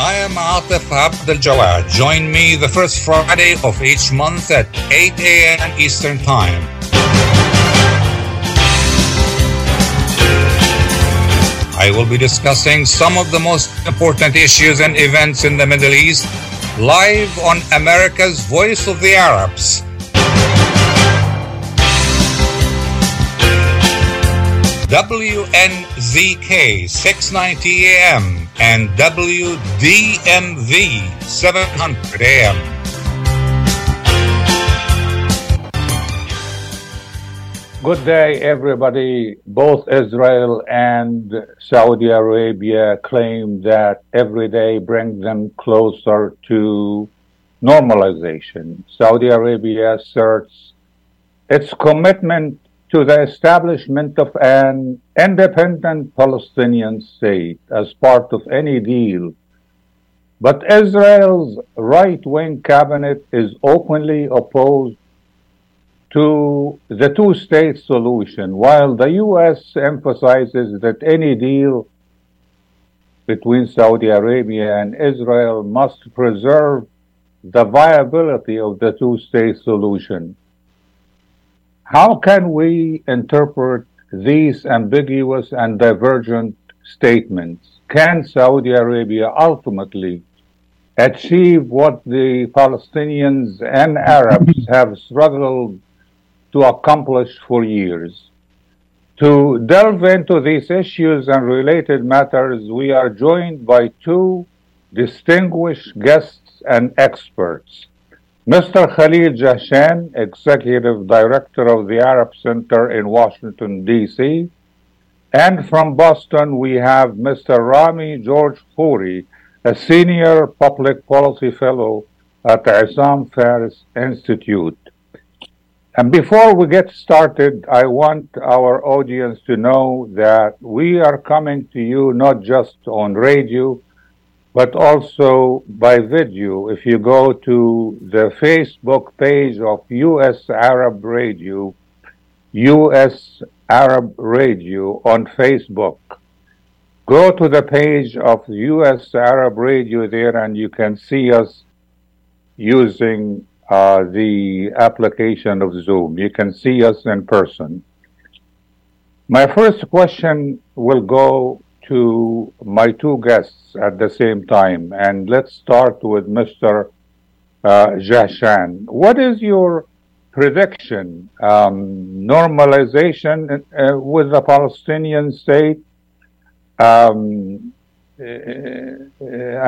I am Atef Abdel Gawad. Join me the first Friday of each month at 8 a.m. Eastern Time. I will be discussing some of the most important issues and events in the Middle East live on America's Voice of the Arabs. WNZK 690 AM and WDMV 700 AM. Good day, everybody. Both Israel and Saudi Arabia claim that every day brings them closer to normalization. Saudi Arabia asserts its commitment to the establishment of an independent Palestinian state as part of any deal. But Israel's right wing cabinet is openly opposed to the two state solution, while the U.S. emphasizes that any deal between Saudi Arabia and Israel must preserve the viability of the two state solution. How can we interpret these ambiguous and divergent statements? Can Saudi Arabia ultimately achieve what the Palestinians and Arabs have struggled to accomplish for years. To delve into these issues and related matters, we are joined by two distinguished guests and experts. Mr. Khalil Jahshan, Executive Director of the Arab Center in Washington, D.C. And from Boston, we have Mr. Rami George Khoury, a Senior Public Policy Fellow at the Issam Fares Institute. And before we get started, I want our audience to know that we are coming to you not just on radio, but also by video. If you go to the Facebook page of US Arab Radio, US Arab Radio on Facebook, go to the page of US Arab Radio there and you can see us using uh, the application of Zoom. You can see us in person. My first question will go to my two guests at the same time, and let's start with Mr. Uh, Jahshan. What is your prediction? Um, normalization uh, with the Palestinian state? Um, uh,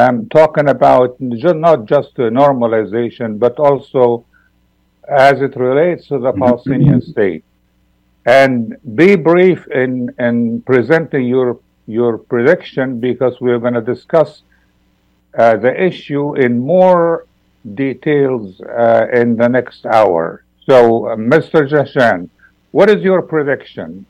I'm talking about not just normalization, but also as it relates to the Palestinian state. And be brief in, in presenting your your prediction because we're going to discuss uh, the issue in more details uh, in the next hour. So, uh, Mr. Jahshan, what is your prediction?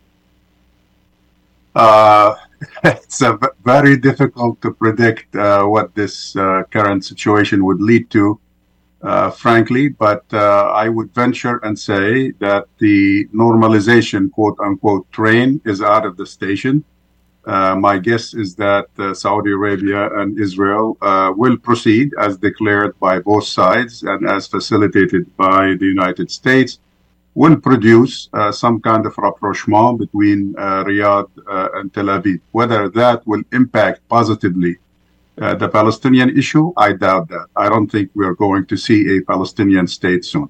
Uh, it's very difficult to predict uh, what this uh, current situation would lead to, frankly. But I would venture and say that the normalization, quote unquote, train is out of the station. My guess is that Saudi Arabia and Israel will proceed as declared by both sides and as facilitated by the United States will produce uh, some kind of rapprochement between uh, Riyadh uh, and Tel Aviv. Whether that will impact positively uh, the Palestinian issue, I doubt that. I don't think we are going to see a Palestinian state soon.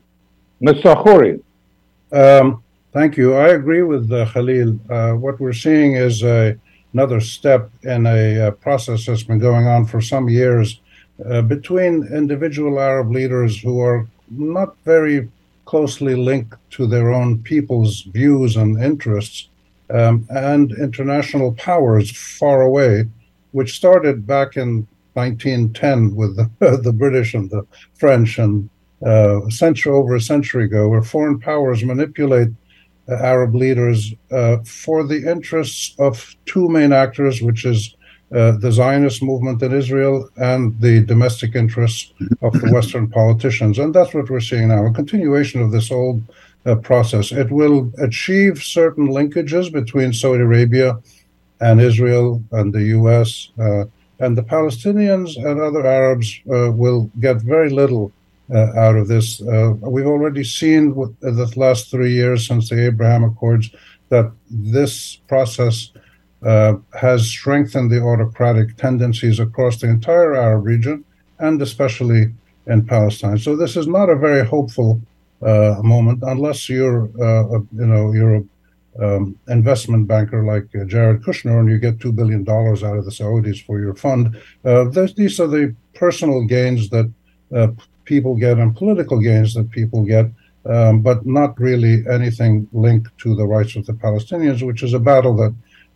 Mr. Khoury. Um, thank you. I agree with uh, Khalil. Uh, what we're seeing is a, another step in a, a, process that's been going on for some years between individual Arab leaders who are not very closely linked to their own people's views and interests, um, and international powers far away, which started back in 1910 with the, the British and the French, and uh, century over a century ago, where foreign powers manipulate uh, Arab leaders uh, for the interests of two main actors, which is uh, the Zionist movement in Israel and the domestic interests of the Western politicians. And that's what we're seeing now a continuation of this old uh, process. It will achieve certain linkages between Saudi Arabia and Israel and the U.S. And the Palestinians and other Arabs will get very little uh, out of this. Uh, we've already seen with the last three years since the Abraham Accords that this process uh, has strengthened the autocratic tendencies across the entire Arab region and especially in Palestine. So this is not a very hopeful uh, moment unless you're, uh, you know, you're a um, investment banker like uh, Jared Kushner and you get two billion dollars out of the Saudis for your fund. Uh, these are the personal gains that uh, people get and political gains that people get. Um, but not really anything linked to the rights of the Palestinians, which is a battle that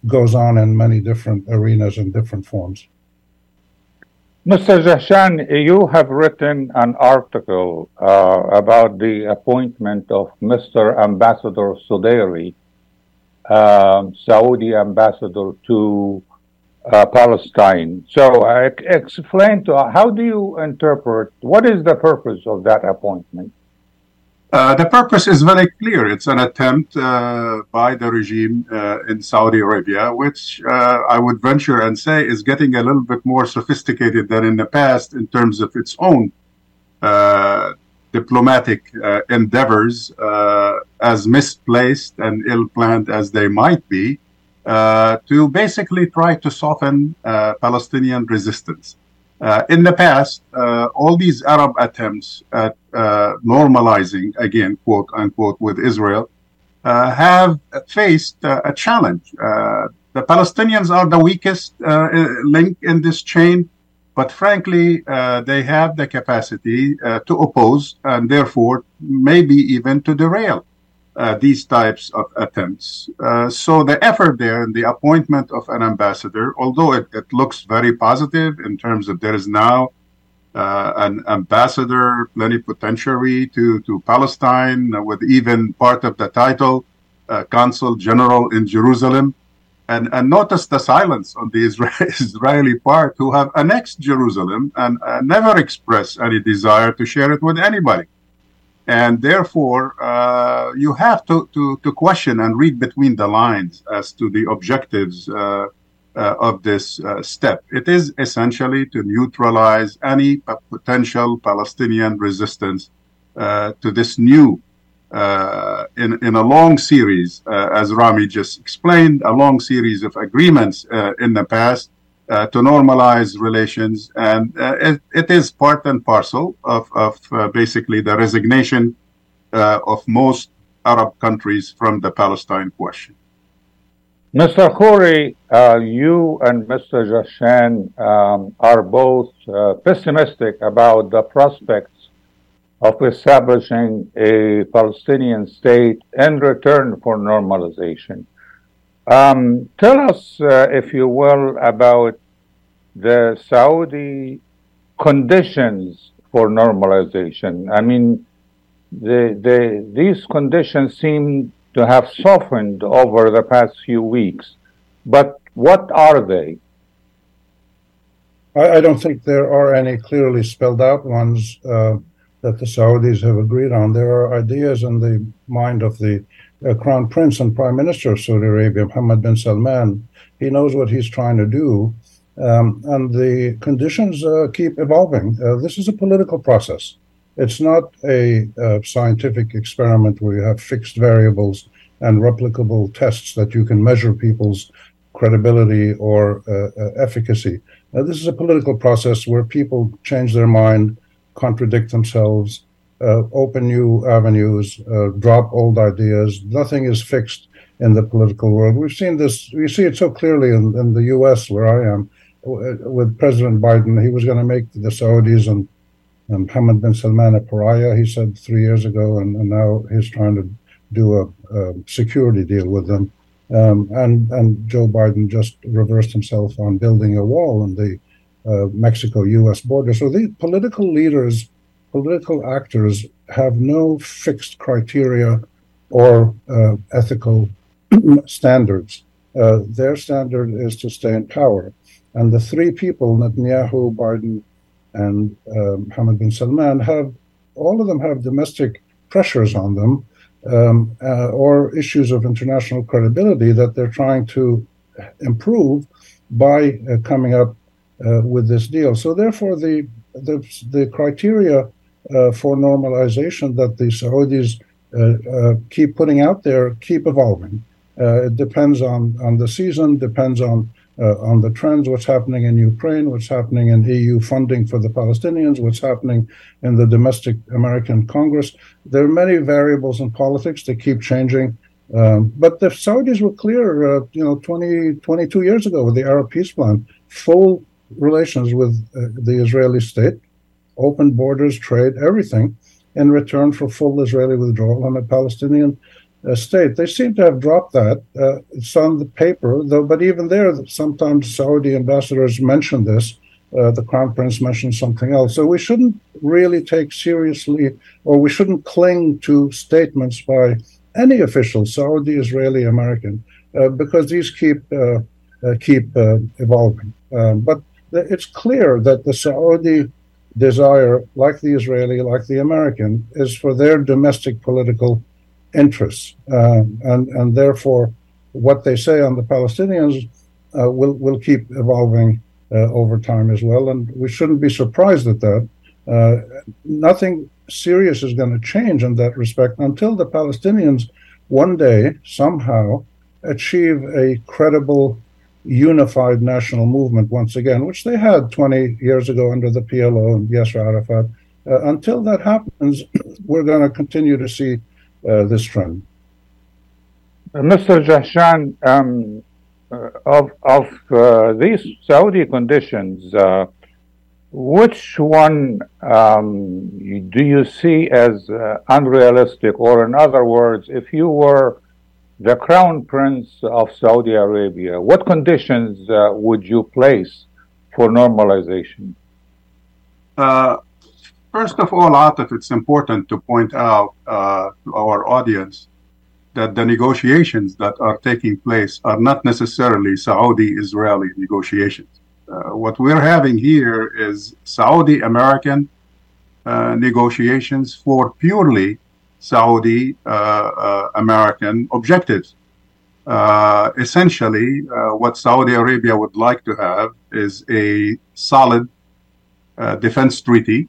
goes on in many different arenas and different forms. Mr. Jahshan, you have written an article uh, about the appointment of Mr. Ambassador Sudairi, um, Saudi ambassador to uh, Palestine. So, uh, explain to us how do you interpret what is the purpose of that appointment? Uh, the purpose is very clear. It's an attempt uh, by the regime uh, in Saudi Arabia, which uh, I would venture and say is getting a little bit more sophisticated than in the past in terms of its own uh, diplomatic endeavors, as misplaced and ill planned as they might be, to basically try to soften Palestinian resistance. Uh, in the past, uh, all these Arab attempts at uh, normalizing, again, quote unquote, with Israel, uh, have faced uh, a challenge. Uh, the Palestinians are the weakest link in this chain, but frankly, they have the capacity to oppose and therefore maybe even to derail uh, these types of attempts. Uh, so the effort there and the appointment of an ambassador, although it, it looks very positive in terms of there is now uh, an ambassador plenipotentiary to, to Palestine with even part of the title, uh, consul general in Jerusalem. And, and notice the silence on the Israeli part who have annexed Jerusalem and uh, never expressed any desire to share it with anybody and therefore uh, you have to, to, to, question and read between the lines as to the objectives uh, uh, of this uh, step. It is essentially to neutralize any potential Palestinian resistance uh, to this new, uh, in, in a long series, as Rami just explained, a long series of agreements in the past uh, to normalize relations. And uh, it, it is part and parcel of, of uh, basically the resignation uh, of most Arab countries from the Palestine question. Mr. Khoury, uh, you and Mr. Jahshan um, are both uh, pessimistic about the prospects of establishing a Palestinian state in return for normalization. Um, tell us, uh, if you will, about the Saudi conditions for normalization. I mean, the, the, these conditions seem to have softened over the past few weeks, but what are they? I, I don't think there are any clearly spelled out ones uh, that the Saudis have agreed on. There are ideas in the mind of the Crown Prince and Prime Minister of Saudi Arabia, Mohammed bin Salman. He knows what he's trying to do, um, and the conditions uh, keep evolving. Uh, this is a political process. It's not a, a, scientific experiment where you have fixed variables and replicable tests that you can measure people's credibility or uh, uh, efficacy. this is a political process where people change their mind, contradict themselves, uh, open new avenues, uh, drop old ideas. Nothing is fixed in the political world. We've seen this, we see it so clearly in, in the US, where I am, with President Biden. He was going to make the Saudis and, and Mohammed bin Salman a pariah, he said three years ago, and, and now he's trying to do a, a security deal with them. Um, and, and Joe Biden just reversed himself on building a wall on the uh, Mexico US border. So the political leaders political actors have no fixed criteria or uh, ethical standards. Uh, their standard is to stay in power. And the three people, Netanyahu, Biden, and uh, Mohammed bin Salman, have all of them have domestic pressures on them um, uh, or issues of international credibility that they're trying to improve by uh, coming up uh, with this deal. So therefore, the the, the criteria for normalization that the Saudis uh, keep putting out there keep evolving. it depends on on the season, depends on uh, on the trends, what's happening in Ukraine, what's happening in EU funding for the Palestinians, what's happening in the domestic American Congress. There are many variables in politics that keep changing. Um, but the Saudis were clear, uh, you know, 20, 22 years ago with the Arab peace plan, full relations with uh, the Israeli state, open borders, trade, everything, in return for full Israeli withdrawal and a Palestinian uh, state. They seem to have dropped that. Uh, it's on the paper, though. But even there, sometimes Saudi ambassadors mention this. Uh, the crown prince mentioned something else. So we shouldn't really take seriously, or we shouldn't cling to statements by any official, Saudi, Israeli, American, uh, because these keep uh, uh, keep evolving. Um, but it's clear that the Saudi desire, like the Israeli, like the American, is for their domestic political interests, uh, and and therefore, what they say on the Palestinians uh, will will keep evolving uh, over time as well, and we shouldn't be surprised at that. Uh, nothing serious is going to change in that respect until the Palestinians one day somehow achieve a credible unified national movement once again, which they had 20 years ago under the PLO and Yasser Arafat. Uh, until that happens, we're going to continue to see uh, this trend. Uh, Mr. Jahshan, um, uh, of, of these Saudi conditions, which one um, do you see as uh, unrealistic? Or, in other words, if you were the crown prince of Saudi Arabia, what conditions uh, would you place for normalization? Uh, First of all, Atef, it's important to point out uh, to our audience that the negotiations that are taking place are not necessarily Saudi Israeli negotiations. Uh, what we're having here is Saudi American uh, negotiations for purely Saudi uh, uh, American objectives. Uh, essentially, what Saudi Arabia would like to have is a solid defense treaty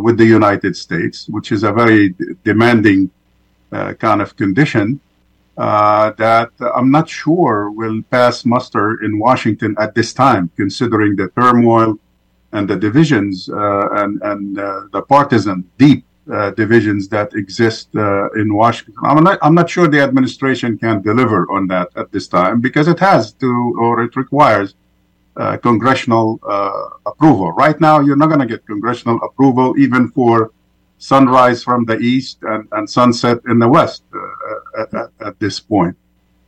with the United States, which is a very demanding uh, kind of condition uh, that I'm not sure will pass muster in Washington at this time, considering the turmoil and the divisions uh, and, and uh, the partisan deep uh, divisions that exist uh, in Washington. I'm not, I'm not sure the administration can deliver on that at this time because it has to, or it requires uh, congressional uh, approval. Right now, you're not going to get congressional approval even for sunrise from the east and, and sunset in the west uh, at, at, this point.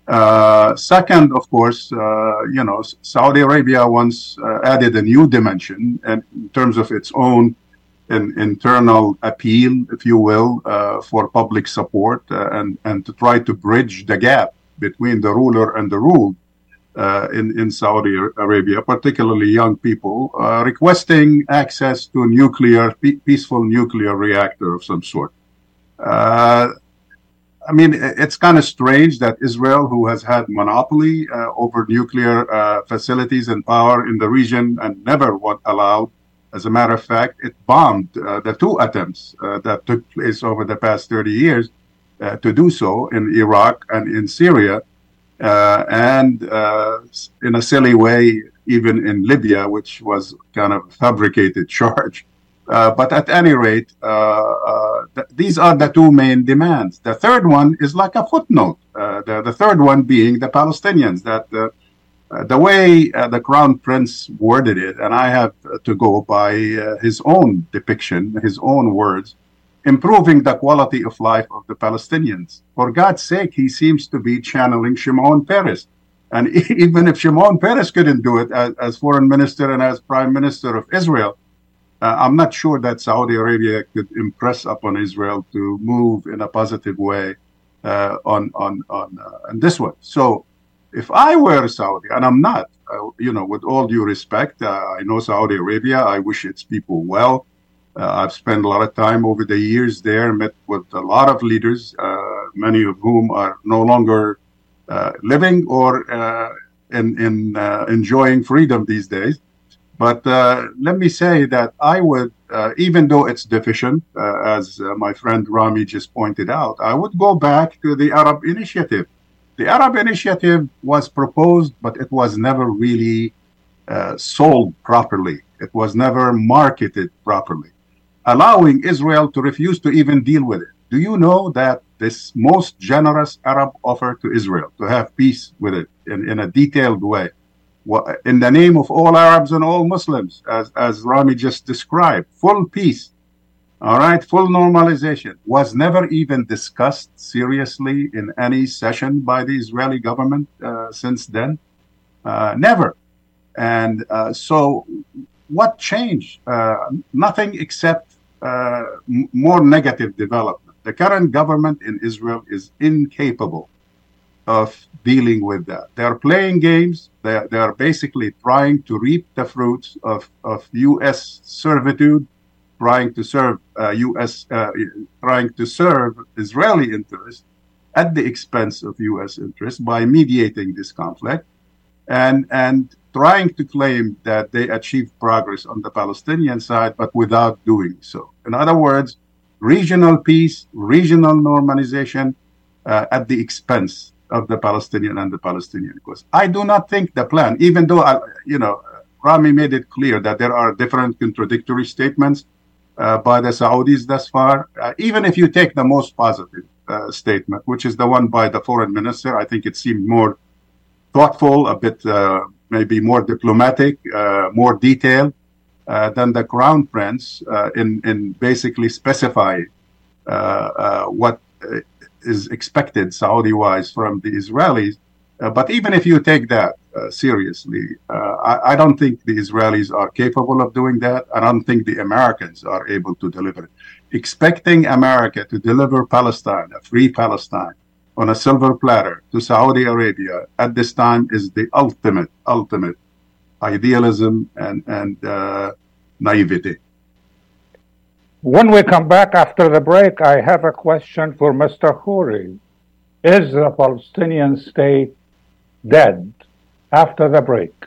Uh, second, of course, uh, you know, Saudi Arabia once added a new dimension in terms of its own an internal appeal, if you will, for public support and, and to try to bridge the gap between the ruler and the ruled uh, in, in Saudi Arabia, particularly young people, uh, requesting access to a nuclear, peaceful nuclear reactor of some sort. Uh, I mean, it's kind of strange that Israel, who has had monopoly uh, over nuclear uh, facilities and power in the region and never was allowed, as a matter of fact, it bombed uh, the two attempts that took place over the past 30 years to do so in Iraq and in Syria uh, and uh, in a silly way, even in Libya, which was kind of fabricated charge. Uh, but at any rate, uh, uh, th- these are the two main demands. The third one is like a footnote. Uh, the, the, third one being the Palestinians. That the way the crown prince worded it, and I have to go by his own depiction, his own words improving the quality of life of the Palestinians. For God's sake, he seems to be channeling Shimon Peres. And even if Shimon Peres couldn't do it as, as foreign minister and as prime minister of Israel, uh, I'm not sure that Saudi Arabia could impress upon Israel to move in a positive way uh, on on uh, on this one. So, if I were Saudi, and I'm not, uh, you know, with all due respect, uh, I know Saudi Arabia. I wish its people well. Uh, I've spent a lot of time over the years there, met with a lot of leaders, uh, many of whom are no longer uh, living or in, in enjoying freedom these days. But uh, let me say that I would, uh, even though it's deficient, uh, as uh, my friend Rami just pointed out, I would go back to the Arab Initiative. The Arab Initiative was proposed, but it was never really uh, sold properly. It was never marketed properly, allowing Israel to refuse to even deal with it. Do you know that this most generous Arab offer to Israel to have peace with it in, in a detailed way? in the name of all Arabs and all Muslims, as, as Rami just described, full peace, all right, full normalization was never even discussed seriously in any session by the Israeli government uh, since then. Uh, never. And uh, so, what changed? Uh, nothing except uh, m- more negative development. The current government in Israel is incapable of dealing with that. They are playing games. They are, they are basically trying to reap the fruits of, of U.S. servitude, trying to serve uh, U.S. Uh, trying to serve Israeli interests at the expense of U.S. interests by mediating this conflict, and and trying to claim that they achieved progress on the Palestinian side, but without doing so. In other words, regional peace, regional normalization uh, at the expense of the Palestinian and the Palestinian cause. I do not think the plan, even though, I, you know, Rami made it clear that there are different contradictory statements uh, by the Saudis thus far. Uh, even if you take the most positive uh, statement, which is the one by the foreign minister, I think it seemed more thoughtful, a bit uh, maybe more diplomatic, uh, more detailed uh, than the crown prince in in basically specifying what is expected Saudi wise from the Israelis. Uh, but even if you take that uh, seriously, uh, I, I, don't think the Israelis are capable of doing that. I don't think the Americans are able to deliver it. Expecting America to deliver Palestine, a free Palestine, on a silver platter to Saudi Arabia at this time is the ultimate, ultimate idealism and, and uh, naivety. When we come back after the break, I have a question for Mr. Khouri. Is the Palestinian state dead after the break?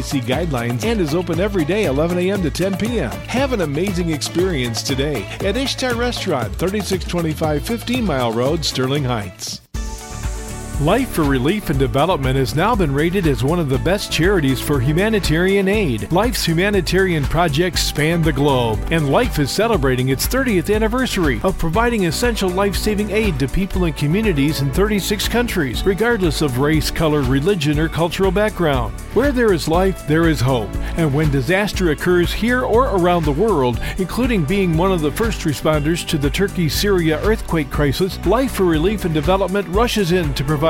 CDC guidelines and is open every day 11 a.m. to 10 p.m. Have an amazing experience today at Ishtar Restaurant, 3625 15 Mile Road, Sterling Heights. Life for Relief and Development has now been rated as one of the best charities for humanitarian aid. Life's humanitarian projects span the globe, and Life is celebrating its 30th anniversary of providing essential life saving aid to people and communities in 36 countries, regardless of race, color, religion, or cultural background. Where there is life, there is hope, and when disaster occurs here or around the world, including being one of the first responders to the Turkey Syria earthquake crisis, Life for Relief and Development rushes in to provide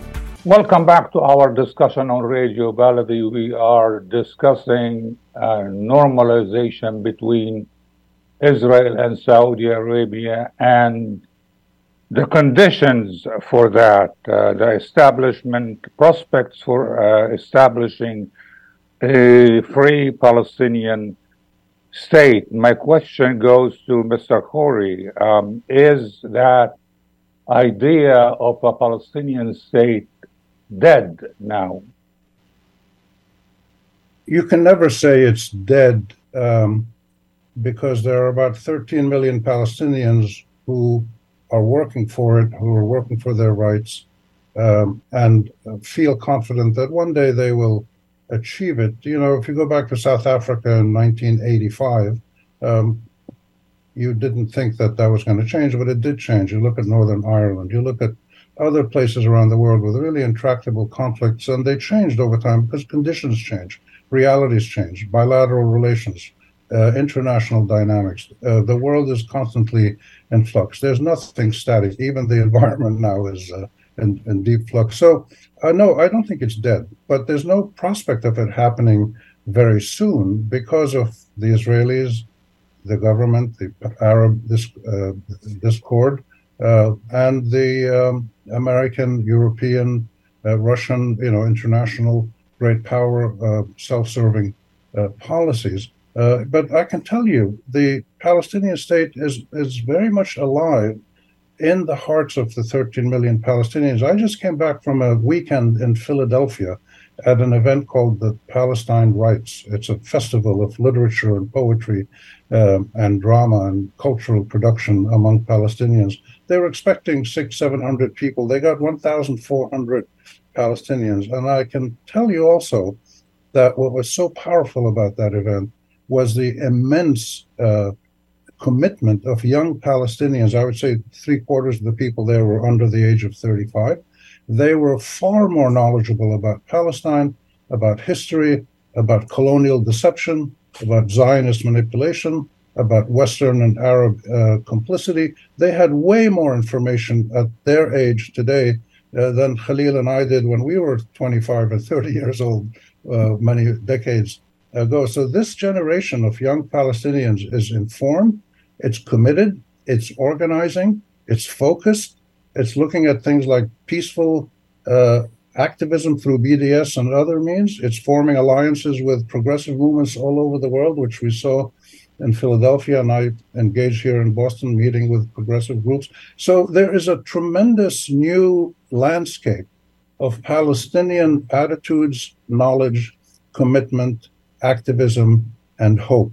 Welcome back to our discussion on Radio Baladi. We are discussing uh, normalization between Israel and Saudi Arabia and the conditions for that, uh, the establishment, prospects for uh, establishing a free Palestinian state. My question goes to Mr. Khouri. Um, is that idea of a Palestinian state dead now? You can never say it's dead um, because there are about 13 million Palestinians who are working for it, who are working for their rights, um, and feel confident that one day they will achieve it. You know, if you go back to South Africa in 1985, um, you didn't think that that was going to change, but it did change. You look at Northern Ireland, you look at other places around the world with really intractable conflicts, and they changed over time because conditions change, realities change, bilateral relations, uh, international dynamics. Uh, the world is constantly in flux. There's nothing static. Even the environment now is uh, in, in, deep flux. So, uh, no, I don't think it's dead, but there's no prospect of it happening very soon because of the Israelis, the government, the Arab uh, discord, uh, and the um, American, European, uh, Russian, you know, international great power, uh, self-serving uh, policies. Uh, but I can tell you, the Palestinian state is is very much alive in the hearts of the 13 million Palestinians. I just came back from a weekend in Philadelphia at an event called the Palestine Writes. It's a festival of literature and poetry um, and drama and cultural production among Palestinians. They were expecting six, seven hundred people. They got 1,400 Palestinians. And I can tell you also that what was so powerful about that event was the immense uh, commitment of young Palestinians. I would say three quarters of the people there were under the age of 35. They were far more knowledgeable about Palestine, about history, about colonial deception, about Zionist manipulation, about Western and Arab uh, complicity. They had way more information at their age today uh, than Khalil and I did when we were 25 and 30 years old, uh, many decades ago. So this generation of young Palestinians is informed, it's committed, it's organizing, it's focused, it's looking at things like peaceful uh, activism through BDS and other means. It's forming alliances with progressive movements all over the world, which we saw in Philadelphia, and I engage here in Boston meeting with progressive groups. So there is a tremendous new landscape of Palestinian attitudes, knowledge, commitment, activism, and hope.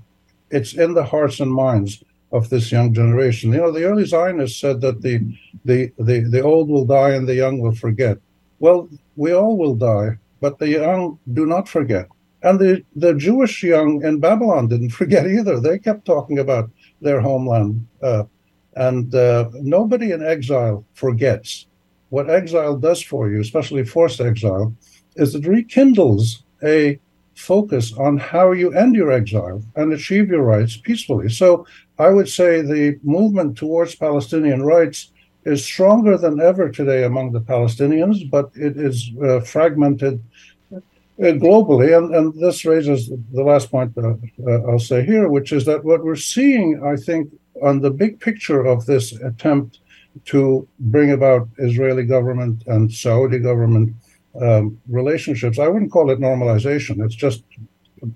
It's in the hearts and minds of this young generation. You know, the early Zionists said that the the the, the old will die and the young will forget. Well, we all will die, but the young do not forget. And the, the Jewish young in Babylon didn't forget either. They kept talking about their homeland. Uh, and uh, nobody in exile forgets. What exile does for you, especially forced exile, is it rekindles a focus on how you end your exile and achieve your rights peacefully. So I would say the movement towards Palestinian rights is stronger than ever today among the Palestinians, but it is uh, fragmented globally. And, and this raises the last point that uh, I'll say here, which is that what we're seeing, I think, on the big picture of this attempt to bring about Israeli government and Saudi government um, relationships, I wouldn't call it normalization. It's just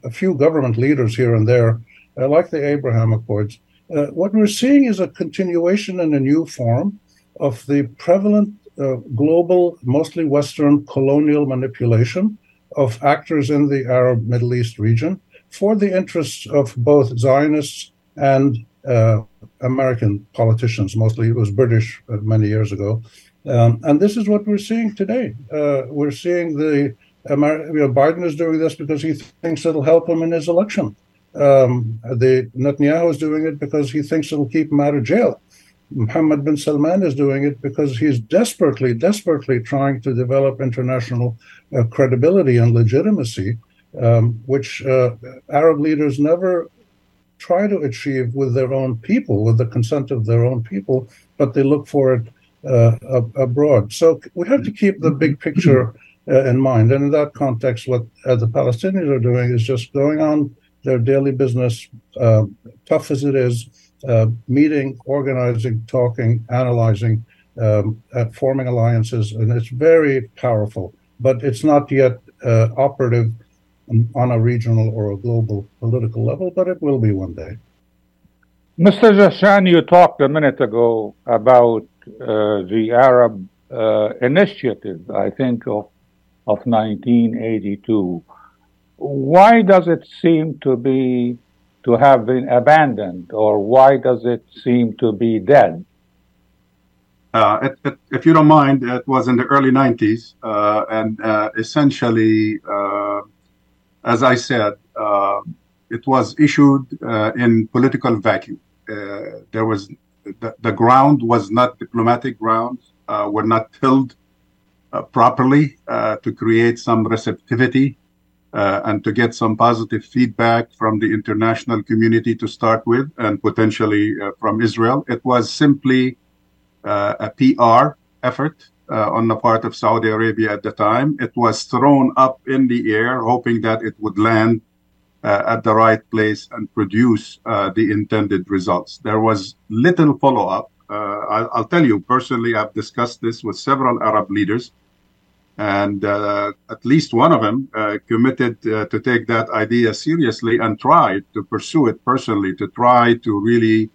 a few government leaders here and there, uh, like the Abraham Accords. Uh, what we're seeing is a continuation in a new form of the prevalent uh, global, mostly Western colonial manipulation of actors in the Arab Middle East region for the interests of both Zionists and uh, American politicians. Mostly it was British uh, many years ago. Um, and this is what we're seeing today. Uh, we're seeing the Amer- you know, Biden is doing this because he thinks it'll help him in his election. Um, the Netanyahu is doing it because he thinks it'll keep him out of jail. Mohammed bin Salman is doing it because he's desperately, desperately trying to develop international uh, credibility and legitimacy, um, which uh, Arab leaders never try to achieve with their own people, with the consent of their own people, but they look for it uh, abroad. So we have to keep the big picture uh, in mind. And in that context, what uh, the Palestinians are doing is just going on their daily business, uh, tough as it is uh, meeting, organizing, talking, analyzing, um, forming alliances, and it's very powerful. But it's not yet uh, operative on a regional or a global political level, but it will be one day. Mr. Jahshan, you talked a minute ago about uh, the Arab uh, initiative, I think, of, of 1982. Why does it seem to be to have been abandoned, or why does it seem to be dead? Uh, it, it, if you don't mind, it was in the early 90s, uh, and uh, essentially, uh, as I said, uh, it was issued uh, in political vacuum. there was the, the ground was not diplomatic ground, uh, were not tilled uh, properly to create some receptivity uh, and to get some positive feedback from the international community to start with, and potentially uh, from Israel. It was simply uh, a PR effort on the part of Saudi Arabia at the time. It was thrown up in the air, hoping that it would land uh, at the right place and produce uh, the intended results. There was little follow up. Uh, I'll, I'll, tell you personally, I've discussed this with several Arab leaders, and at least one of them committed to take that idea seriously and tried to pursue it personally, to try to really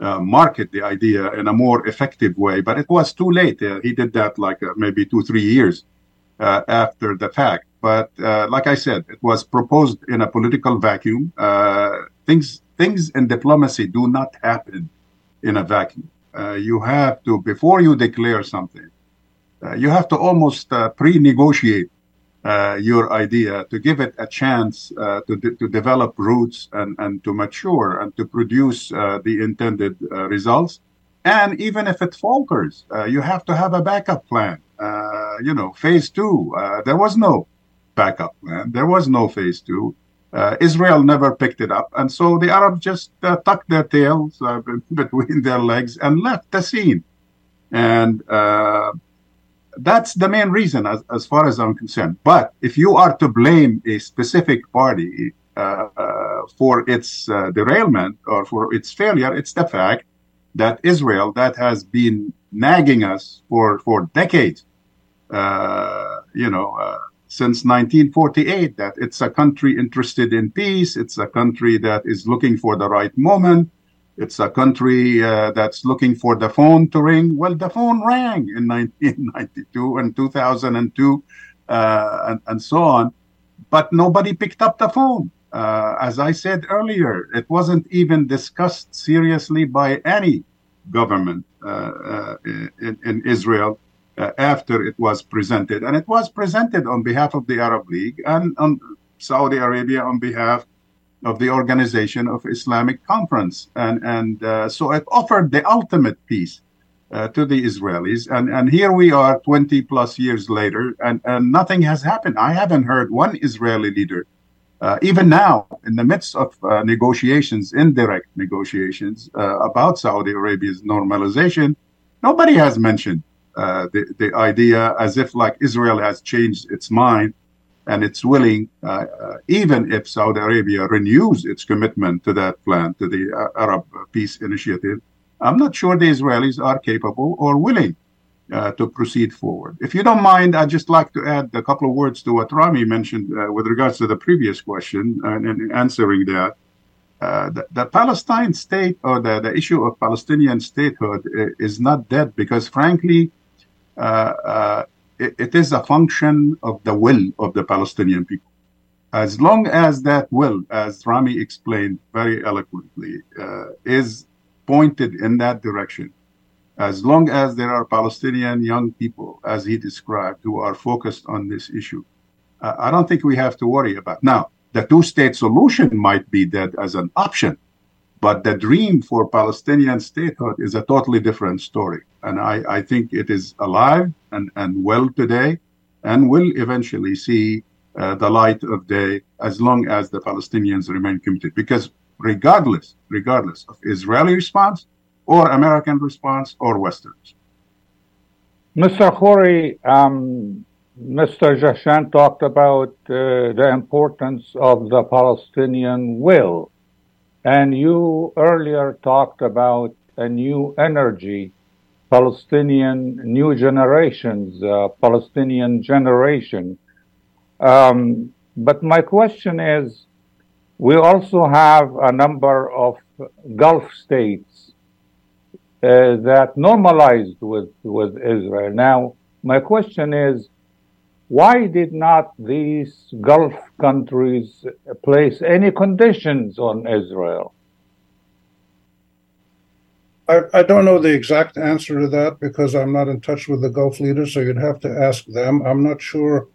uh, market the idea in a more effective way. But it was too late. Uh, he did that like uh, maybe two, three years after the fact. But uh, like I said, it was proposed in a political vacuum. Uh, things things in diplomacy do not happen in a vacuum. Uh, you have to before you declare something, uh, you have to almost uh, pre-negotiate uh, your idea to give it a chance to de- to develop roots and and to mature and to produce the intended results. And even if it falters, you have to have a backup plan. you know, phase two. there was no backup plan. There was no phase two. Uh, Israel never picked it up. And so the Arabs just uh, tucked their tails uh, between their legs and left the scene. And uh, that's the main reason, as, as far as I'm concerned. But if you are to blame a specific party uh, uh, for its derailment or for its failure, it's the fact that Israel, that has been nagging us for, for decades, you know, since 1948 that it's a country interested in peace, it's a country that is looking for the right moment, it's a country uh, that's looking for the phone to ring. Well, the phone rang in 1992 and 2002 uh, and, and, so on, but nobody picked up the phone. Uh, as I said earlier, it wasn't even discussed seriously by any government uh, uh, in, in Israel uh, after it was presented. And it was presented on behalf of the Arab League and on Saudi Arabia on behalf of the Organization of Islamic Conference. And, and uh, so it offered the ultimate peace uh, to the Israelis. And, and here we are 20 plus years later, and, and nothing has happened. I haven't heard one Israeli leader, uh, even now, in the midst of uh, negotiations, indirect negotiations uh, about Saudi Arabia's normalization, nobody has mentioned uh, the, the idea as if like Israel has changed its mind and it's willing, uh, uh, even if Saudi Arabia renews its commitment to that plan, to the uh, Arab Peace Initiative, I'm not sure the Israelis are capable or willing uh, to proceed forward. If you don't mind, I'd just like to add a couple of words to what Rami mentioned uh, with regards to the previous question and, and answering that. Uh, the, the, Palestine state or the, the issue of Palestinian statehood is not dead because, frankly, it, is a function of the will of the Palestinian people. As long as that will, as Rami explained very eloquently, uh, is pointed in that direction, as long as there are Palestinian young people, as he described, who are focused on this issue, uh, I don't think we have to worry about. Now, the two-state solution might be dead as an option, but the dream for Palestinian statehood is a totally different story. And I, I think it is alive and, and well today and will eventually see uh, the light of day as long as the Palestinians remain committed. Because regardless, regardless of Israeli response or American response or Western response. Mr. Khoury, um, Mr. Jahshan talked about uh, the importance of the Palestinian will and you earlier talked about a new energy, Palestinian new generations, uh, Palestinian generation. Um, but my question is, we also have a number of Gulf states uh, that normalized with, with Israel. Now, my question is, why did not these Gulf countries place any conditions on Israel? I, I don't know the exact answer to that because I'm not in touch with the Gulf leaders, so you'd have to ask them. I'm not sure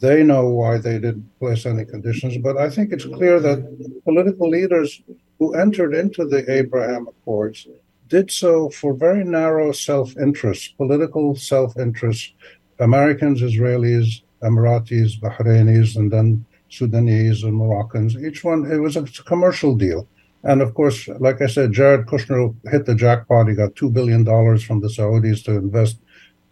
They know why they didn't place any conditions, but I think it's clear that political leaders who entered into the Abraham Accords did so for very narrow self interest, political self interest. Americans, Israelis, Emiratis, Bahrainis, and then Sudanese and Moroccans. Each one, it was a, a commercial deal. And of course, like I said, Jared Kushner hit the jackpot. He got $2 billion from the Saudis to invest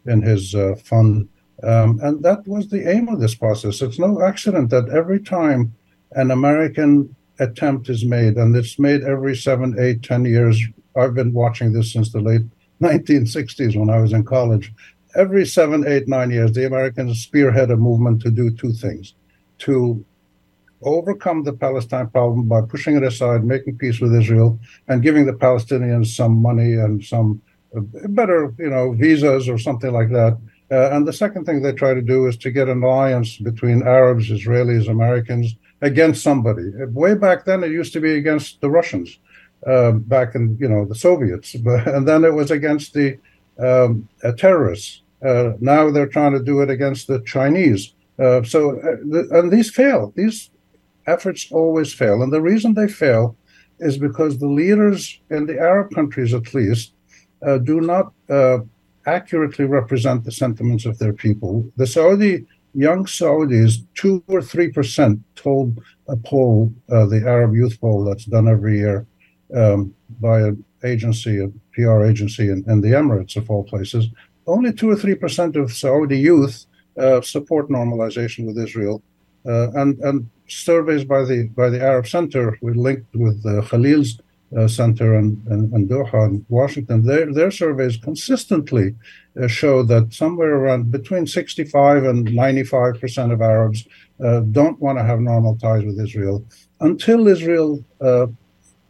in his uh, fund um, and that was the aim of this process. It's no accident that every time an American attempt is made, and it's made every seven, eight, ten years. I've been watching this since the late 1960s when I was in college. Every seven, eight, nine years, the Americans spearhead a movement to do two things to overcome the Palestine problem by pushing it aside, making peace with Israel, and giving the Palestinians some money and some uh, better, you know, visas or something like that uh, and the second thing they try to do is to get an alliance between Arabs, Israelis, Americans against somebody. Way back then, it used to be against the Russians, uh, back in you know the Soviets, and then it was against the um, uh, terrorists. Uh, now they're trying to do it against the Chinese. Uh, so, uh, and these fail. These efforts always fail, and the reason they fail is because the leaders in the Arab countries, at least, do not accurately represent the sentiments of their people. The Saudi young Saudis, two or three percent, told a poll, uh, the Arab Youth Poll, that's done every year um, by an agency, a PR agency in, in, the Emirates, of all places. Only two or three percent of Saudi youth uh, support normalization with Israel, uh, and and surveys by the by the Arab Center, we linked with uh, Khalil's uh, Center and, and, and, Doha and Washington, their, their surveys consistently uh, show that somewhere around between 65 and 95 percent of Arabs uh, don't want to have normal ties with Israel. Until Israel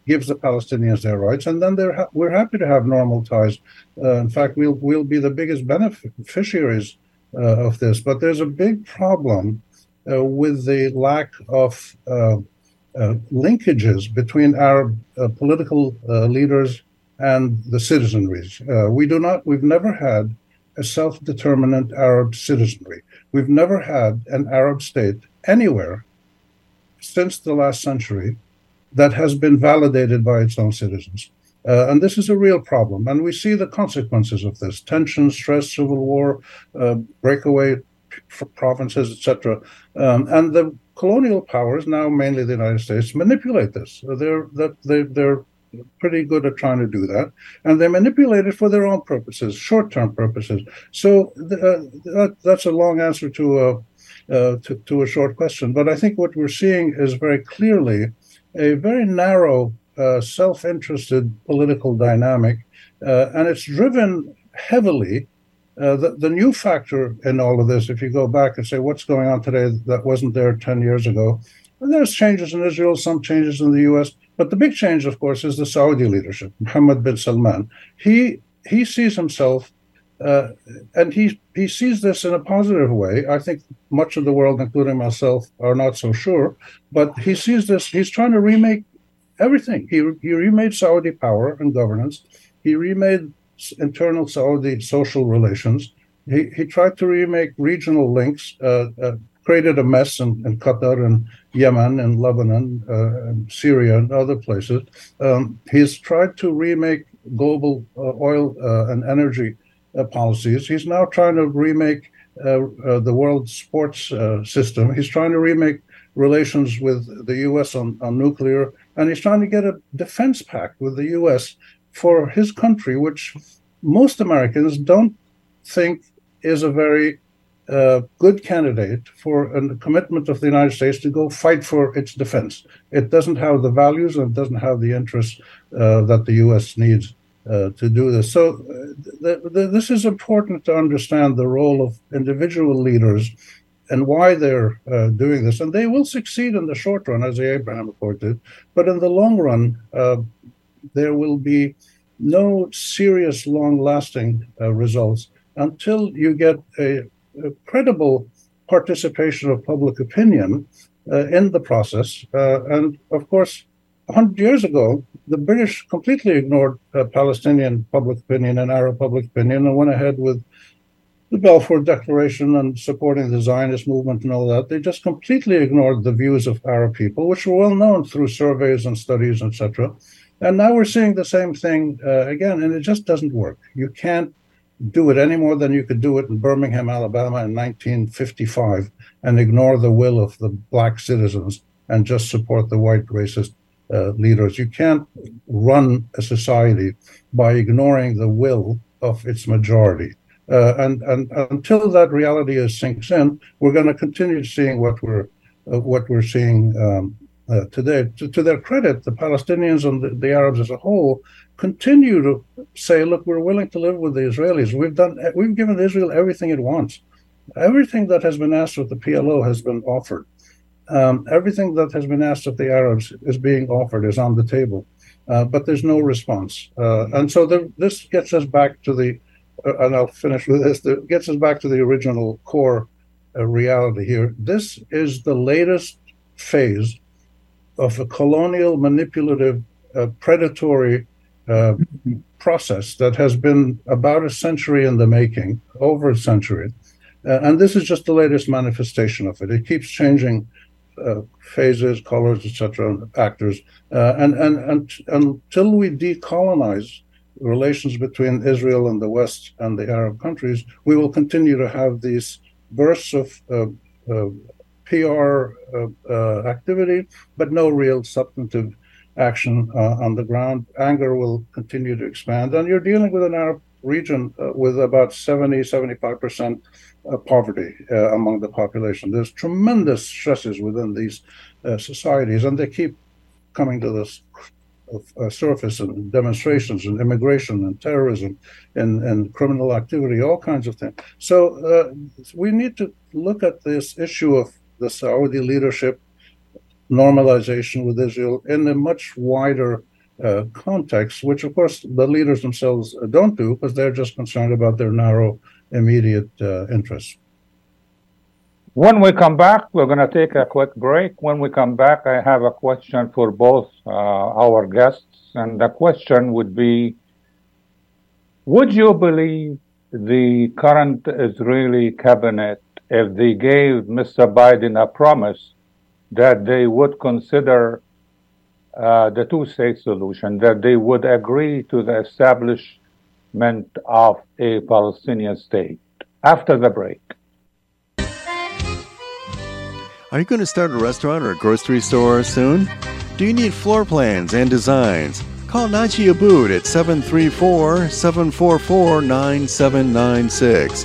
gives the Palestinians their rights, and then ha- we're happy to have normal ties. Uh, in fact, we'll we'll be the biggest beneficiaries uh, of this. But there's a big problem with the lack of uh, linkages between Arab uh, political uh, leaders and the citizenry. we do not, we've never had a self determinant Arab citizenry. We've never had an Arab state anywhere since the last century that has been validated by its own citizens. Uh, and this is a real problem. And we see the consequences of this tension, stress, civil war, uh, breakaway provinces, etc. Um, and the colonial powers, now mainly the United States, manipulate this. They're that they, they're pretty good at trying to do that, and they manipulate it for their own purposes, short-term purposes. So uh, that, that's a long answer to a uh, to, to, a short question. But I think what we're seeing is very clearly a very narrow, uh, self-interested political dynamic, uh, and it's driven heavily uh, the, the new factor in all of this, if you go back and say what's going on today that wasn't there 10 years ago, there's changes in Israel, some changes in the US, but the big change, of course, is the Saudi leadership, Mohammed bin Salman. He he sees himself, uh, and he he sees this in a positive way. I think much of the world, including myself, are not so sure, but he sees this. He's trying to remake everything. He he remade Saudi power and governance. He remade internal Saudi social relations. He, he tried to remake regional links, uh, uh, created a mess in, in, Qatar and Yemen and Lebanon uh, and Syria and other places. Um, he's tried to remake global uh, oil uh, and energy policies. He's now trying to remake the world sports system. He's trying to remake relations with the U.S. on, on nuclear, and he's trying to get a defense pact with the U.S for his country, which most Americans don't think is a very uh, good candidate for a commitment of the United States to go fight for its defense. It doesn't have the values and it doesn't have the interests uh, that the U.S. needs uh, to do this. So, uh, th- th- this is important to understand the role of individual leaders and why they're uh, doing this. And they will succeed in the short run, as the Abraham Accord did, but in the long run, uh, there will be no serious, long lasting uh, results until you get a, a, credible participation of public opinion uh, in the process. And of course, 100 years ago, the British completely ignored uh, Palestinian public opinion and Arab public opinion and went ahead with the Balfour Declaration and supporting the Zionist movement and all that. They just completely ignored the views of Arab people, which were well known through surveys and studies, etc. And now we're seeing the same thing uh, again, and it just doesn't work. You can't do it any more than you could do it in Birmingham, Alabama in 1955 and ignore the will of the black citizens and just support the white racist uh, leaders. You can't run a society by ignoring the will of its majority. Uh, and, and until that reality is sinks in, we're going to continue seeing what we're uh, what we're seeing um, uh, today. To, to, their credit, the Palestinians and the, the, Arabs as a whole continue to say, "Look, we're willing to live with the Israelis. We've done. We've given Israel everything it wants. Everything that has been asked of the PLO has been offered. Um, everything that has been asked of the Arabs is being offered, is on the table." Uh, but there's no response. Uh, and so the, this gets us back to the uh, and I'll finish with this, that gets us back to the original core uh, reality here. This is the latest phase of a colonial, manipulative, uh, predatory uh, process that has been about a century in the making, over a century. And this is just the latest manifestation of it. It keeps changing uh, phases, colors, etc., actors, and, and and until we decolonize relations between Israel and the West and the Arab countries, we will continue to have these bursts of uh, uh, PR uh, uh, activity, but no real substantive action uh, on the ground. Anger will continue to expand. And you're dealing with an Arab region with about 70, 75% poverty among the population. There's tremendous stresses within these societies, and they keep coming to this uh, surface and demonstrations and immigration and terrorism and, and criminal activity, all kinds of things. So uh, we need to look at this issue of the Saudi leadership normalization with Israel in a much wider uh, context, which of course the leaders themselves don't do because they're just concerned about their narrow, immediate uh, interests. When we come back, we're going to take a quick break. When we come back, I have a question for both uh, our guests. And the question would be Would you believe the current Israeli cabinet if they gave Mr. Biden a promise that they would consider uh, the two state solution, that they would agree to the establishment of a Palestinian state? After the break. Are you going to start a restaurant or a grocery store soon? Do you need floor plans and designs? Call Naji Abood at 734 744 9796.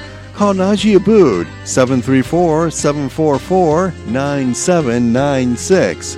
Call Naji Abood 734 744 9796.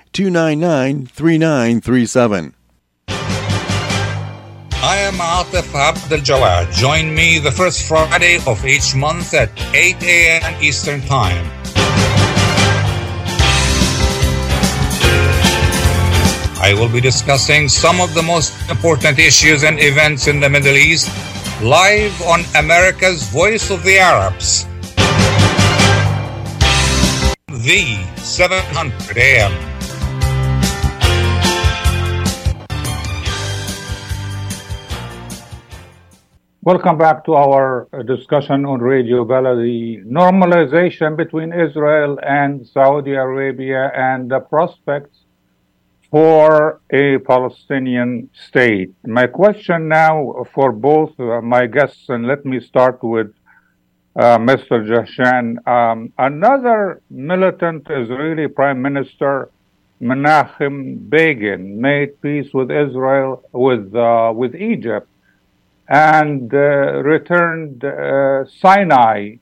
299 3937. I am Atef Abdel Gawad. Join me the first Friday of each month at 8 a.m. Eastern Time. I will be discussing some of the most important issues and events in the Middle East live on America's Voice of the Arabs. The 700 AM. Welcome back to our uh, discussion on Radio Baladi, the normalization between Israel and Saudi Arabia and the prospects for a Palestinian state. My question now for both uh, my guests, and let me start with uh, Mr. Jahshan. Um, another militant Israeli Prime Minister, Menachem Begin, made peace with Israel, with, uh, with Egypt, and uh, returned uh, Sinai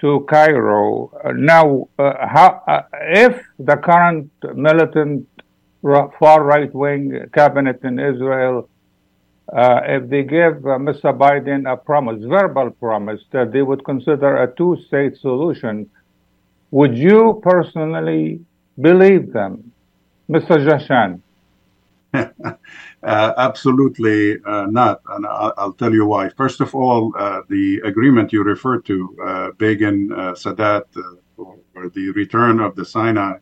to Cairo. Uh, now, how, if the current militant far right wing cabinet in Israel, uh, if they give uh, Mr. Biden a promise, verbal promise, that they would consider a two state solution, would you personally believe them? Mr. Jahshan? uh, absolutely uh, not, and I'll, I'll, tell you why. First of all, uh, the agreement you referred to, uh, Begin Sadat, or the return of the Sinai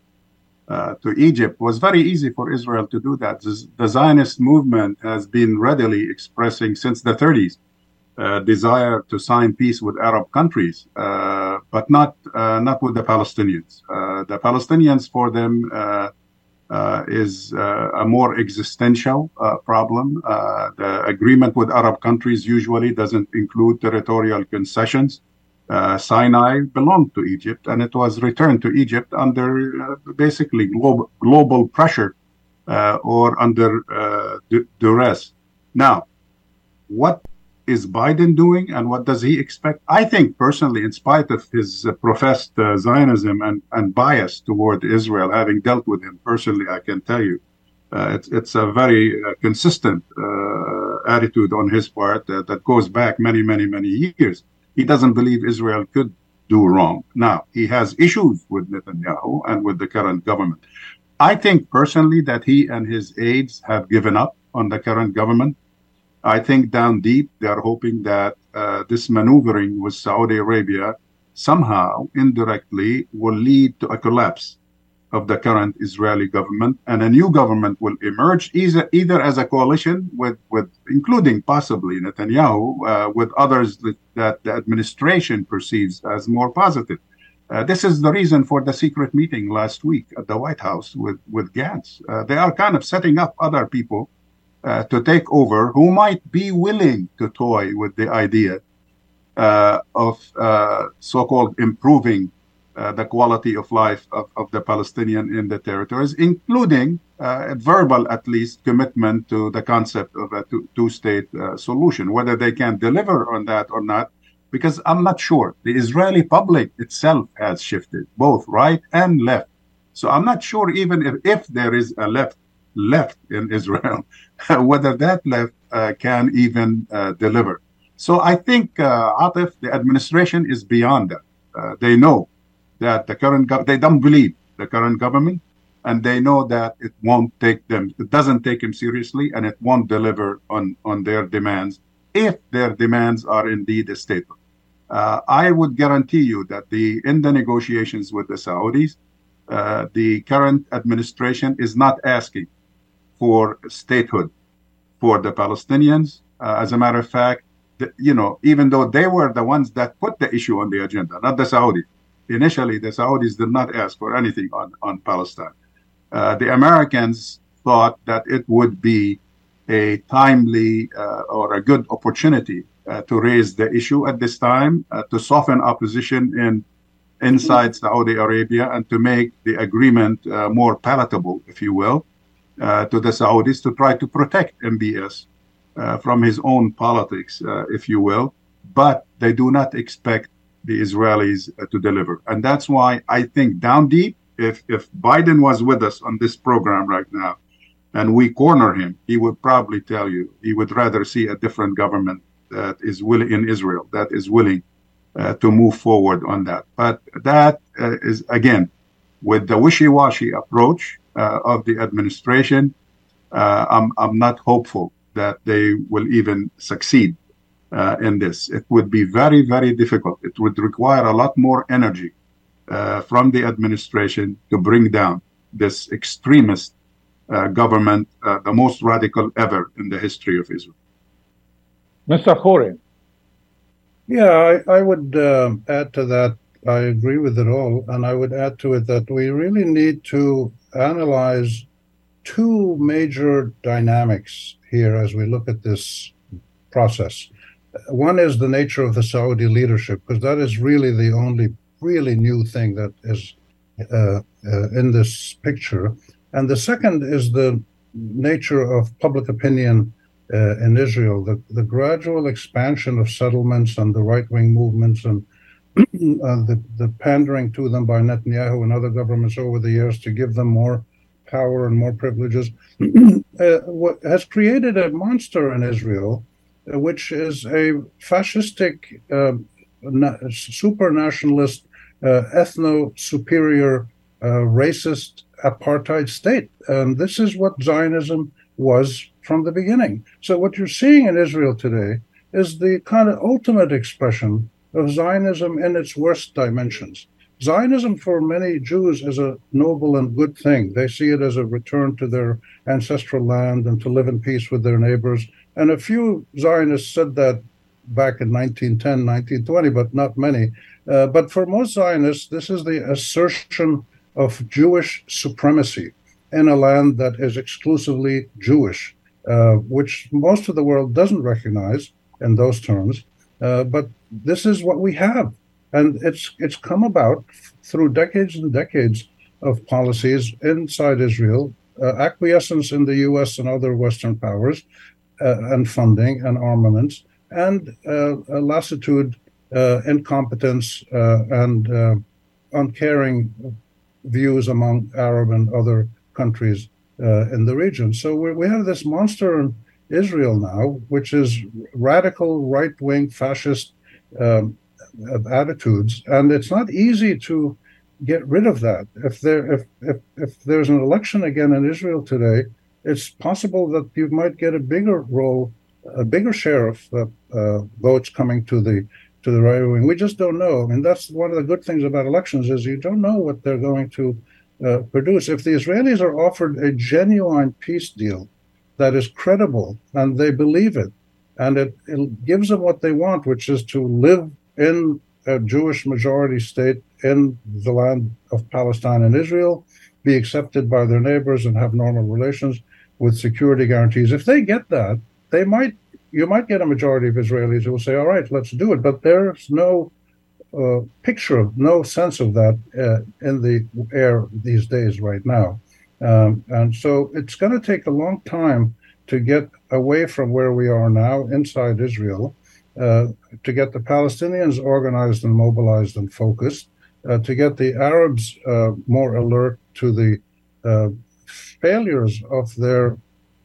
uh, to Egypt was very easy for Israel to do that. The Zionist movement has been readily expressing since the 30s uh, desire to sign peace with Arab countries, uh, but not uh, not with the Palestinians. Uh, the Palestinians, for them, is a more existential problem. the agreement with Arab countries usually doesn't include territorial concessions uh, Sinai belonged to Egypt, and it was returned to Egypt under uh, basically global, global pressure uh, or under uh, duress. Now, what is Biden doing, and what does he expect? I think personally, in spite of his uh, professed uh, Zionism and, and bias toward Israel, having dealt with him personally, I can tell you. it's, it's a very consistent attitude on his part that goes back many, many, many years he doesn't believe Israel could do wrong. Now, he has issues with Netanyahu and with the current government. I think personally that he and his aides have given up on the current government. I think down deep, they are hoping that uh, this maneuvering with Saudi Arabia somehow indirectly will lead to a collapse of the current Israeli government, and a new government will emerge either, either as a coalition with, with including possibly Netanyahu, uh, with others that, that, the administration perceives as more positive. Uh, this is the reason for the secret meeting last week at the White House with, with Gantz. Uh, they are kind of setting up other people uh, to take over who might be willing to toy with the idea uh, of uh, so-called improving uh, the quality of life of, of, the Palestinian in the territories, including uh, verbal, at least, commitment to the concept of a two state solution. Whether they can deliver on that or not, because I'm not sure. The Israeli public itself has shifted, both right and left. So I'm not sure even if, if there is a left left in Israel, whether that left uh, can even uh, deliver. So I think, uh, Atef, the administration is beyond that. Uh, they know that the current go- they don't believe the current government, and they know that it won't take them, it doesn't take them seriously, and it won't deliver on on their demands if their demands are indeed a statement. Uh, I would guarantee you that the in the negotiations with the Saudis, uh, the current administration is not asking for statehood for the Palestinians. Uh, as a matter of fact, the, you know, even though they were the ones that put the issue on the agenda, not the Saudis, initially the Saudis did not ask for anything on, on Palestine. Uh, the Americans thought that it would be a timely uh, or a good opportunity uh, to raise the issue at this time, uh, to soften opposition in inside Saudi Arabia, and to make the agreement uh, more palatable, if you will, to the Saudis to try to protect MBS from his own politics, if you will. But they do not expect the Israelis uh, to deliver. And that's why I think down deep, if, if Biden was with us on this program right now and we corner him, he would probably tell you he would rather see a different government that is willing in Israel, that is willing uh, to move forward on that. But that uh, is, again, with the wishy washy approach uh, of the administration, uh, I'm, I'm not hopeful that they will even succeed uh, in this. It would be very, very difficult. It would require a lot more energy uh, from the administration to bring down this extremist uh, government, uh, the most radical ever in the history of Israel. Mr. Khouri. Yeah, I, I would uh, add to that. I agree with it all. And I would add to it that we really need to analyze two major dynamics here as we look at this process. One is the nature of the Saudi leadership, because that is really the only really new thing that is uh, uh, in this picture. And the second is the nature of public opinion uh, in Israel, the, the gradual expansion of settlements and the right wing movements and the, the pandering to them by Netanyahu and other governments over the years to give them more power and more privileges uh, has created a monster in Israel, uh, which is a fascistic, uh, na- super nationalist, uh, ethno superior, uh, racist apartheid state. And this is what Zionism was from the beginning. So, what you're seeing in Israel today is the kind of ultimate expression of Zionism in its worst dimensions. Zionism for many Jews is a noble and good thing. They see it as a return to their ancestral land and to live in peace with their neighbors. And a few Zionists said that back in 1910, 1920, but not many. Uh, but for most Zionists, this is the assertion of Jewish supremacy in a land that is exclusively Jewish, uh, which most of the world doesn't recognize in those terms. Uh, but this is what we have and it's it's come about through decades and decades of policies inside Israel, uh, acquiescence in the U.S. and other Western powers, uh, and funding and armaments, and uh, lassitude, uh, incompetence, uh, and uh, uncaring views among Arab and other countries in the region. So we we have this monster in Israel now, which is radical right wing fascist. Um, attitudes, and it's not easy to get rid of that. If there if if if there's an election again in Israel today, it's possible that you might get a bigger role, a bigger share of uh, uh, votes coming to the to the right wing. We just don't know. I mean, that's one of the good things about elections is you don't know what they're going to uh, produce. If the Israelis are offered a genuine peace deal that is credible and they believe it, and it, it gives them what they want, which is to live in a Jewish majority state in the land of Palestine and Israel, be accepted by their neighbors and have normal relations with security guarantees. If they get that, they might you might get a majority of Israelis who will say, "All right, let's do it." But there's no uh, picture of, no sense of that uh, in the air these days right now, um, and so it's going to take a long time to get away from where we are now inside Israel uh, to get the Palestinians organized and mobilized and focused, uh, to get the Arabs uh, more alert to the uh, failures of their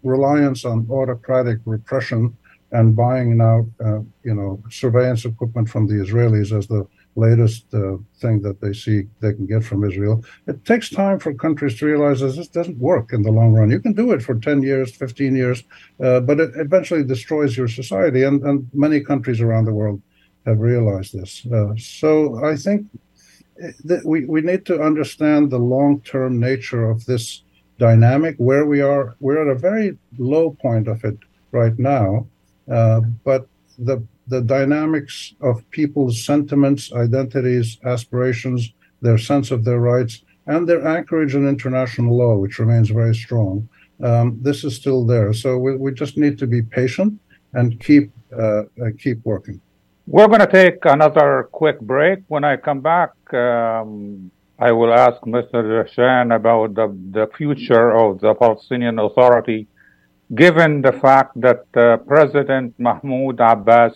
reliance on autocratic repression and buying now, uh, you know, surveillance equipment from the Israelis as the latest uh, thing that they see they can get from Israel. It takes time for countries to realize that this doesn't work in the long run. You can do it for 10 years, 15 years, uh, but it eventually destroys your society. And, and many countries around the world have realized this. Uh, so I think that we, we need to understand the long term nature of this dynamic where we are. We're at a very low point of it right now. Uh, but the the dynamics of people's sentiments, identities, aspirations, their sense of their rights, and their anchorage in international law, which remains very strong. Um, this is still there. So we, we just need to be patient and keep uh, keep working. We're going to take another quick break. When I come back, um, I will ask Mr. Shan about the, the future of the Palestinian Authority, given the fact that uh, President Mahmoud Abbas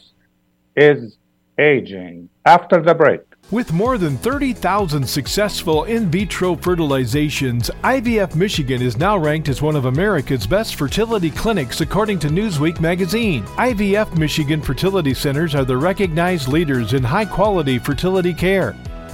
is aging. After the break. With more than 30,000 successful in vitro fertilizations, IVF Michigan is now ranked as one of America's best fertility clinics according to Newsweek magazine. IVF Michigan fertility centers are the recognized leaders in high quality fertility care.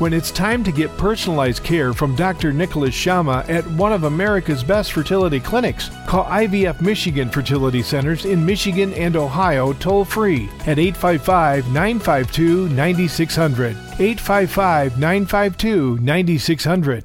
When it's time to get personalized care from Dr. Nicholas Shama at one of America's best fertility clinics, call IVF Michigan Fertility Centers in Michigan and Ohio toll free at 855 952 9600. 855 952 9600.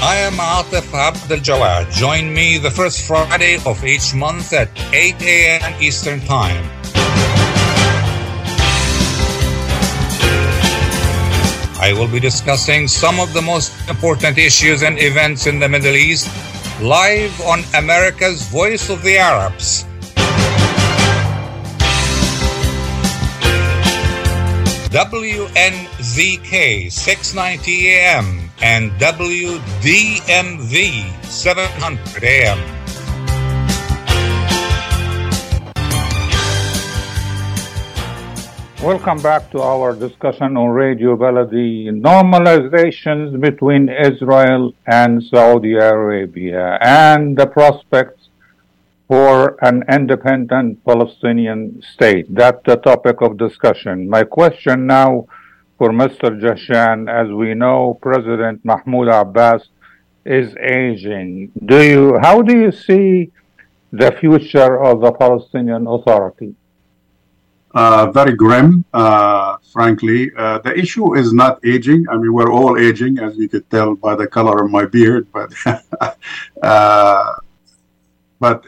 I am Atef Abdel Gawad. Join me the first Friday of each month at 8 a.m. Eastern Time. I will be discussing some of the most important issues and events in the Middle East live on America's Voice of the Arabs. WNZK 690 AM and WDMV 700 AM. Welcome back to our discussion on Radio Baladi normalizations between Israel and Saudi Arabia and the prospects for an independent Palestinian state. That's the topic of discussion. My question now for Mr. Jahshan, as we know, President Mahmoud Abbas is aging. Do you, how do you see the future of the Palestinian Authority? Uh, very grim, uh, frankly. Uh, the issue is not aging. I mean, we're all aging, as you could tell by the color of my beard. But, uh, but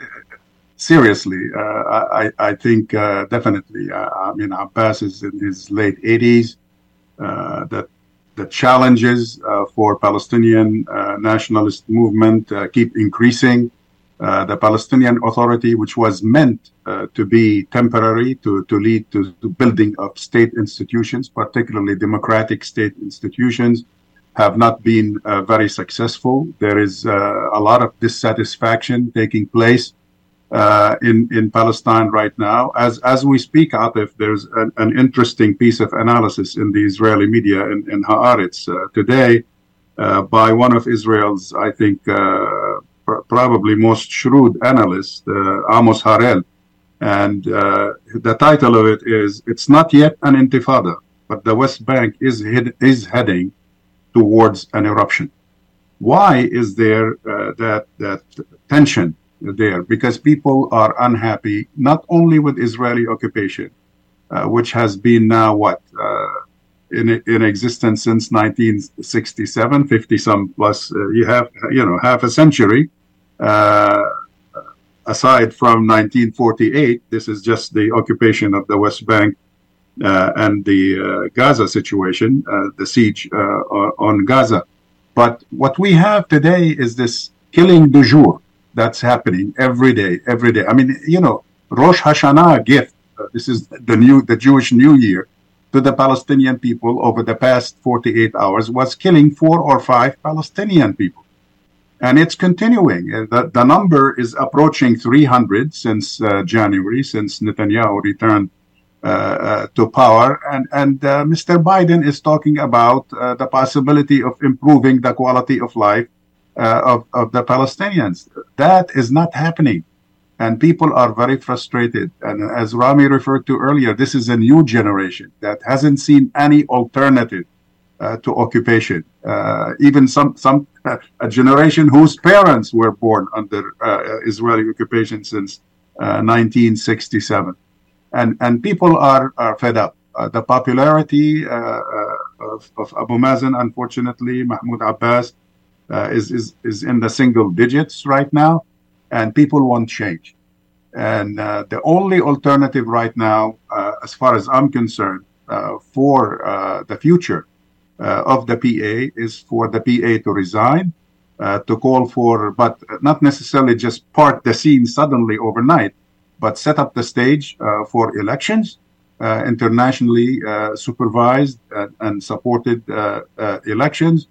seriously, uh, I, I think uh, definitely. I mean, Abbas is in his late 80s. That the challenges for Palestinian nationalist movement keep increasing. Uh, the Palestinian Authority, which was meant uh, to be temporary, to, to lead to, to, building of state institutions, particularly democratic state institutions, have not been uh, very successful. There is uh, a lot of dissatisfaction taking place uh, in in Palestine right now. As as we speak, Atef, there's an, an interesting piece of analysis in the Israeli media in, in Haaretz today by one of Israel's, I think probably most shrewd analyst, uh, Amos Harel. And uh, the title of it is It's Not Yet an Intifada, but the West Bank is, head, is heading towards an eruption. Why is there uh, that, that tension there? Because people are unhappy not only with Israeli occupation, uh, which has been now what? Uh, in, in existence since 1967, 50 some plus, uh, you have, you know, half a century. Uh, aside from 1948, this is just the occupation of the West Bank uh, and the uh, Gaza situation, the siege on Gaza. But what we have today is this killing du jour that's happening every day, every day. I mean, you know, Rosh Hashanah gift. Uh, this is the new, the Jewish New Year to the Palestinian people over the past 48 hours was killing four or five Palestinian people and it's continuing. Uh, the, the number is approaching 300 since uh, January, since Netanyahu returned uh, uh, to power. And, and Mr. Biden is talking about the possibility of improving the quality of life of, of the Palestinians. That is not happening. And people are very frustrated. And as Rami referred to earlier, this is a new generation that hasn't seen any alternative uh, to occupation. Uh, even some some uh, a generation whose parents were born under Israeli occupation since 1967, and and people are are fed up. the popularity of, of Abu Mazen, unfortunately, Mahmoud Abbas, uh, is, is, is in the single digits right now, and people want change. And uh, the only alternative right now, uh, as far as I'm concerned, uh, for uh, the future uh, of the PA is for the PA to resign, to call for, but not necessarily just part the scene suddenly overnight, but set up the stage for elections, internationally supervised and supported elections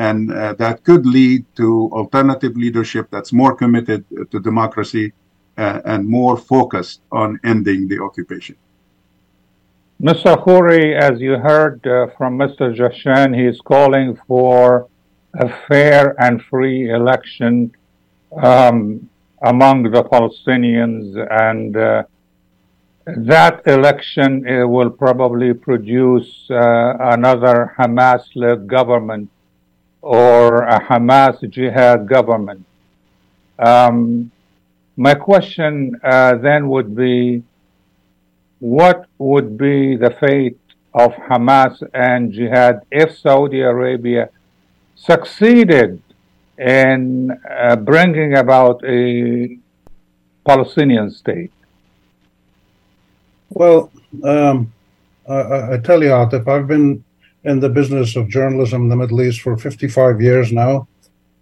and uh, that could lead to alternative leadership that's more committed to democracy uh, and more focused on ending the occupation. Mr. Khouri, as you heard uh, from Mr. Jahshan, he is calling for a fair and free election um, among the Palestinians, and uh, that election uh, will probably produce uh, another Hamas led government or a Hamas jihad government. Um, my question uh, then would be what would be the fate of Hamas and jihad if Saudi Arabia succeeded in uh, bringing about a Palestinian state? Well, um, I, I, tell you, Atef, I've been in the business of journalism in the Middle East for 55 years now.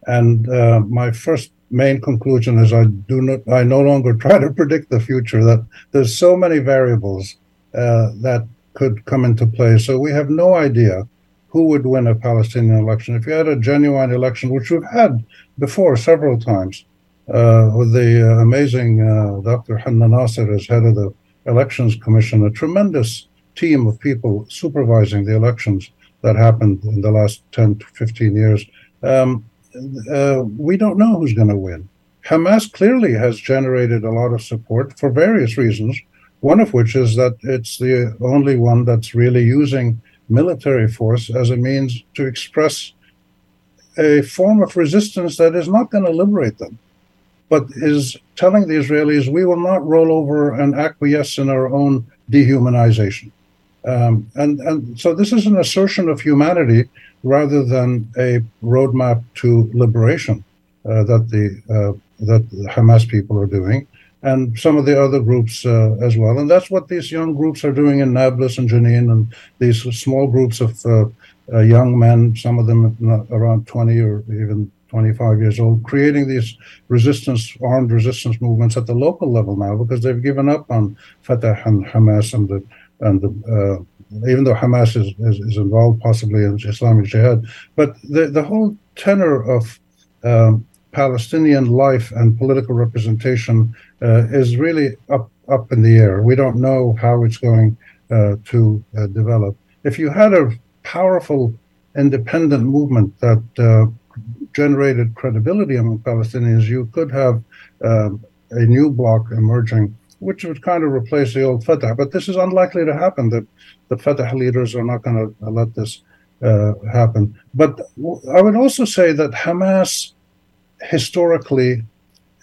And uh, my first main conclusion is I do not, I no longer try to predict the future. That there's so many variables uh, that could come into play. So we have no idea who would win a Palestinian election. If you had a genuine election, which we've had before several times, uh, with the uh, amazing uh, Dr. Hanna Nasser as head of the Elections Commission, a tremendous team of people supervising the elections that happened in the last 10 to 15 years. Um, uh, we don't know who's going to win. Hamas clearly has generated a lot of support for various reasons, one of which is that it's the only one that's really using military force as a means to express a form of resistance that is not going to liberate them, but is telling the Israelis, we will not roll over and acquiesce in our own dehumanization. Um, and, and so this is an assertion of humanity rather than a roadmap to liberation uh, that the uh, that the Hamas people are doing, and some of the other groups uh, as well. And that's what these young groups are doing in Nablus and Jenin, and these small groups of uh, uh, young men, some of them around 20 or even 25 years old, creating these resistance, armed resistance movements at the local level now because they've given up on Fatah and Hamas and the and the, uh, even though Hamas is, is, is, involved possibly in Islamic Jihad, but the, the whole tenor of um, Palestinian life and political representation uh, is really up up in the air. We don't know how it's going uh, to uh, develop. If you had a powerful independent movement that uh, generated credibility among Palestinians, you could have um, a new bloc emerging which would kind of replace the old Fatah. But this is unlikely to happen. The, the Fatah leaders are not going to let this uh, happen. But I would also say that Hamas, historically,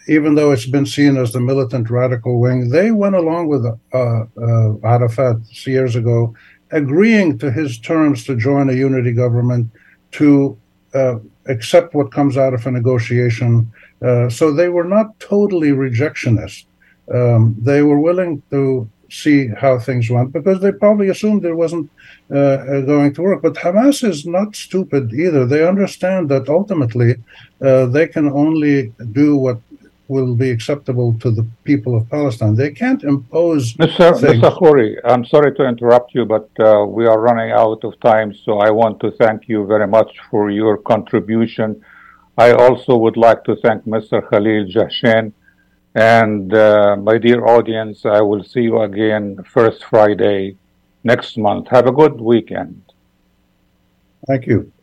even though it's been seen as the militant radical wing, they went along with uh, uh, Arafat years ago, agreeing to his terms to join a unity government, to uh, accept what comes out of a negotiation. Uh, so they were not totally rejectionist um, they were willing to see how things went because they probably assumed it wasn't uh, uh, going to work. But Hamas is not stupid either. They understand that ultimately uh, they can only do what will be acceptable to the people of Palestine. They can't impose. Mr. Things. Mr. Khouri, I'm sorry to interrupt you, but uh, we are running out of time. So I want to thank you very much for your contribution. I also would like to thank Mr. Khalil Jahshan and uh, my dear audience, I will see you again first Friday next month. Have a good weekend. Thank you.